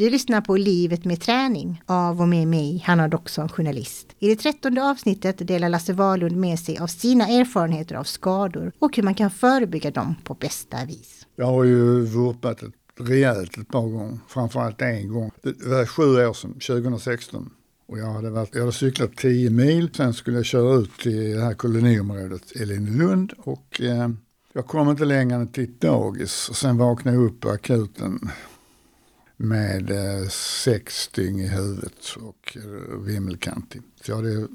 Du lyssnar på Livet med träning av och med mig, Hanna Doxon, journalist. I det trettonde avsnittet delar Lasse Wahlund med sig av sina erfarenheter av skador och hur man kan förebygga dem på bästa vis. Jag har ju vurpat ett rejält ett par gånger, framförallt en gång. Det var sju år sedan, 2016. Och jag hade, varit, jag hade cyklat 10 mil, sen skulle jag köra ut till det här koloniområdet Elinlund och eh, jag kom inte längre än till ett dagis och sen vaknade jag upp på akuten med eh, sex styng i huvudet och eh, vimmelkantig. Så jag hade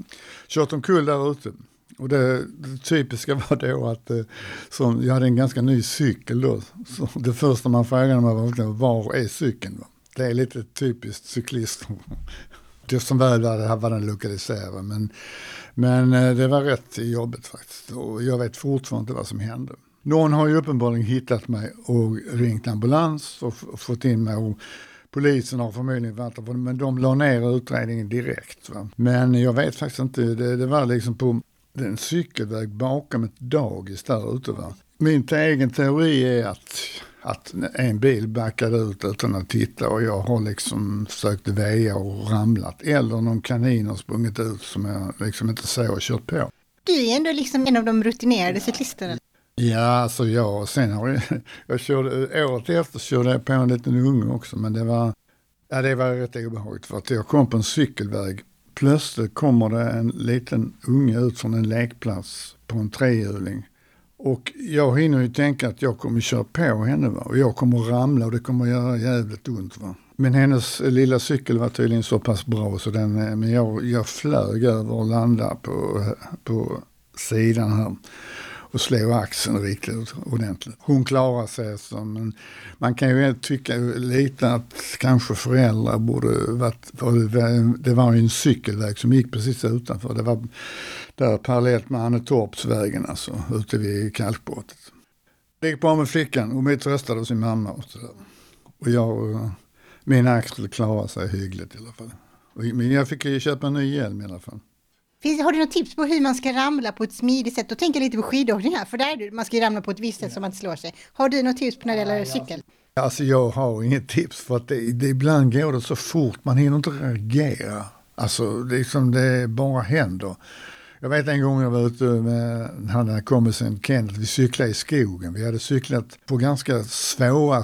kört omkull där ute. Och det, det typiska var då att eh, som, jag hade en ganska ny cykel då. Så det första man frågade mig var var är cykeln? Det är lite typiskt cyklist. Det som väl var det här var den lokaliserad. Men, men det var rätt jobbigt faktiskt. Och jag vet fortfarande inte vad som hände. Någon har ju uppenbarligen hittat mig och ringt ambulans och fått in mig. Och polisen har förmodligen varit där, men de la ner utredningen direkt. Va? Men jag vet faktiskt inte, det, det var liksom på en cykelväg bakom ett dagis där ute. Va? Min egen teori är att, att en bil backade ut utan att titta och jag har liksom försökt väja och ramlat. Eller någon kanin har sprungit ut som jag liksom inte såg och kört på. Du är ändå liksom en av de rutinerade cyklisterna. Ja, alltså jag, sen har jag, jag körde, året efter körde jag på en liten unge också, men det var, ja, det var rätt obehagligt för att jag kom på en cykelväg. Plötsligt kommer det en liten unge ut från en lekplats på en trehjuling. Och jag hinner ju tänka att jag kommer köra på henne va? och jag kommer ramla och det kommer göra jävligt ont. Va? Men hennes lilla cykel var tydligen så pass bra så den, men jag, jag flög över och landade på, på sidan här och slå axeln riktigt ordentligt. Hon klarar sig så, men man kan ju tycka lite att kanske föräldrar borde varit, det var ju en cykelväg som gick precis utanför. Det var där parallellt med Annetorpsvägen alltså, ute vid kalkbrottet. Det gick bra med flickan hon vi tröstade sin mamma och så Och jag, min axel klarade sig hyggligt i alla fall. Men jag fick ju köpa en ny hjälm i alla fall. Har du något tips på hur man ska ramla på ett smidigt sätt? Då tänker jag lite på skidåkning här, för där man ska ju ramla på ett visst sätt så man inte slår sig. Har du något tips på när det gäller cykel? Alltså jag har inget tips för att det, det, ibland går det så fort, man hinner inte reagera. Alltså det är som det bara händer. Jag vet en gång jag var ute med han den kompisen Kenneth, vi cyklade i skogen. Vi hade cyklat på ganska svåra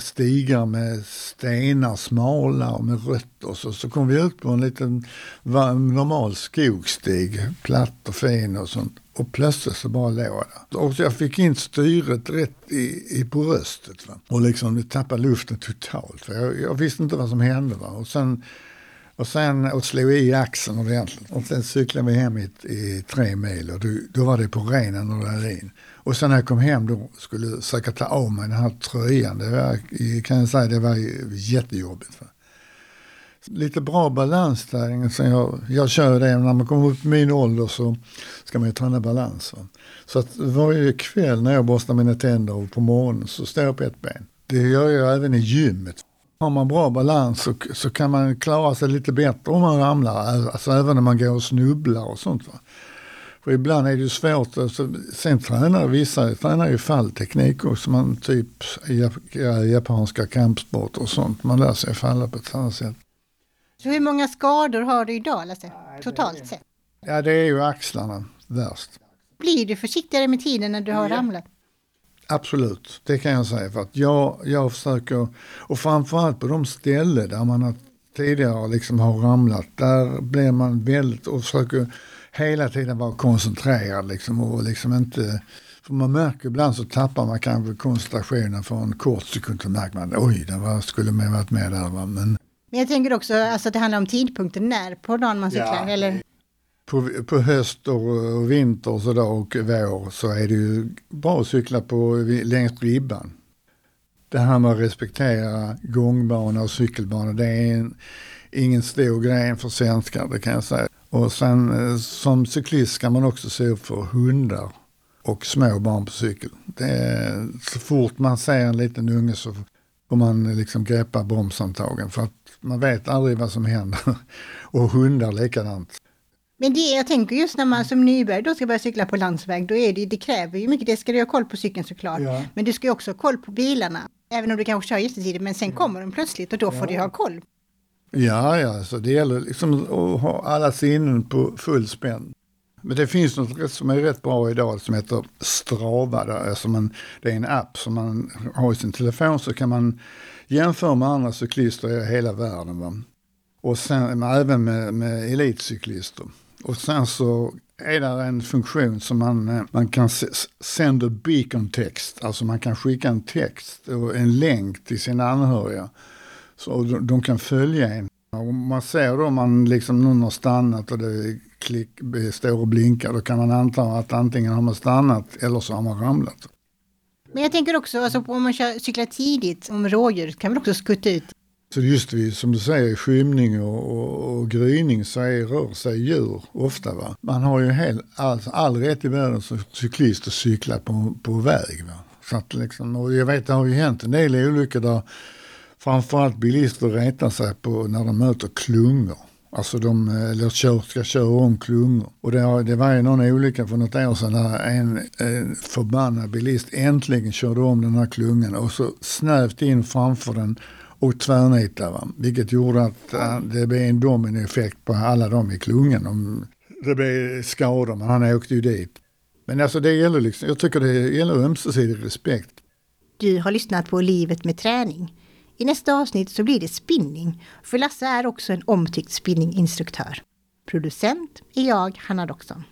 stigar med stenar, smala och med rötter. Så, så kom vi ut på en liten normal skogsstig, platt och fin och sånt. Och plötsligt så bara låg jag där. Och jag fick in styret rätt i, i på bröstet. Va? Och liksom tappade luften totalt. För jag, jag visste inte vad som hände. Va? Och sen och sen och slog i axeln ordentligt. Och sen cyklade vi hem i, i tre mil och då, då var det på renen ren adrenalin. Och sen när jag kom hem då skulle jag försöka ta av mig den här tröjan. Det var, kan jag säga, det var jättejobbigt. För. Lite bra balans där. Så jag, jag kör det, när man kommer upp i min ålder så ska man ju träna balans. Va? Så att varje kväll när jag borstar mina tänder och på morgonen så står jag på ett ben. Det gör jag även i gymmet. Har man bra balans så, så kan man klara sig lite bättre om man ramlar. Alltså även när man går och snubblar och sånt. Va? För ibland är det ju svårt. Alltså, sen tränar vissa tränar ju fallteknik också. Man typ japanska kampsporter och sånt. Man lär sig falla på ett annat sätt. Så hur många skador har du idag Lasse? Totalt sett? Ja det är ju axlarna värst. Blir du försiktigare med tiden när du har ja. ramlat? Absolut, det kan jag säga. För att jag, jag försöker, och framförallt på de ställen där man har tidigare liksom har ramlat, där blir man väldigt och försöker hela tiden vara koncentrerad liksom och liksom inte för man märker ibland så tappar man kanske koncentrationen för en kort sekund. Så märker man oj, det var, skulle man varit med där. Va? Men, men jag tänker också alltså, att det handlar om tidpunkten när på dagen man cyklar. Ja, eller? På, på höst och vinter och, sådär, och vår så är det ju bra att cykla på, längs ribban. Det här med att respektera gångbana och cykelbana, det är en, ingen stor grej för svenskar, det kan jag säga. Och sen eh, som cyklist ska man också se upp för hundar och små barn på cykel. Det är, så fort man ser en liten unge så får man liksom greppa bromshandtagen för att man vet aldrig vad som händer. Och hundar likadant men det, jag tänker just när man som nybörjare då ska börja cykla på landsväg, då är det, det kräver ju mycket. Det ska du ha koll på cykeln såklart. Ja. Men du ska ju också ha koll på bilarna. Även om du kanske kör jättetidigt, men sen kommer de plötsligt och då får du ha koll. Ja, ja, så det gäller liksom att ha alla sinnen på full spänn. Men det finns något som är rätt bra idag som heter Strava. Där, alltså man, det är en app som man har i sin telefon så kan man jämföra med andra cyklister i hela världen. Va? Och sen, även med, med elitcyklister. Och sen så är det en funktion som man, eh, man kan sända beacon-text, alltså man kan skicka en text och en länk till sina anhöriga. Så de, de kan följa en. Och man ser då om man liksom någon har stannat och det klick, står och blinkar, då kan man anta att antingen har man stannat eller så har man ramlat. Men jag tänker också, alltså, om man kör, cyklar tidigt, om rådjur kan väl också skutta ut så just vid, som du säger, skymning och, och, och gryning så är, rör sig djur ofta. Va? Man har ju hel, all, all rätt i världen som cyklist att cykla på, på väg. Va? Så att liksom, och jag vet det har ju hänt en del olyckor där framförallt bilister retar sig på när de möter klungor. Alltså de eller kör, ska köra om klungor. Och det, det var ju någon olycka för något år sedan när en, en förbannad bilist äntligen körde om den här klungan och så snävt in framför den och tvärnita. Va? Vilket gjorde att uh, det blev en dominoeffekt på alla dem i klungan. De, det blev skador, men han åkte ju dit. Men alltså det gäller liksom, jag tycker det gäller ömsesidig respekt. Du har lyssnat på Livet med träning. I nästa avsnitt så blir det spinning, för Lasse är också en omtyckt spinninginstruktör. Producent är jag, Hanna Doxon.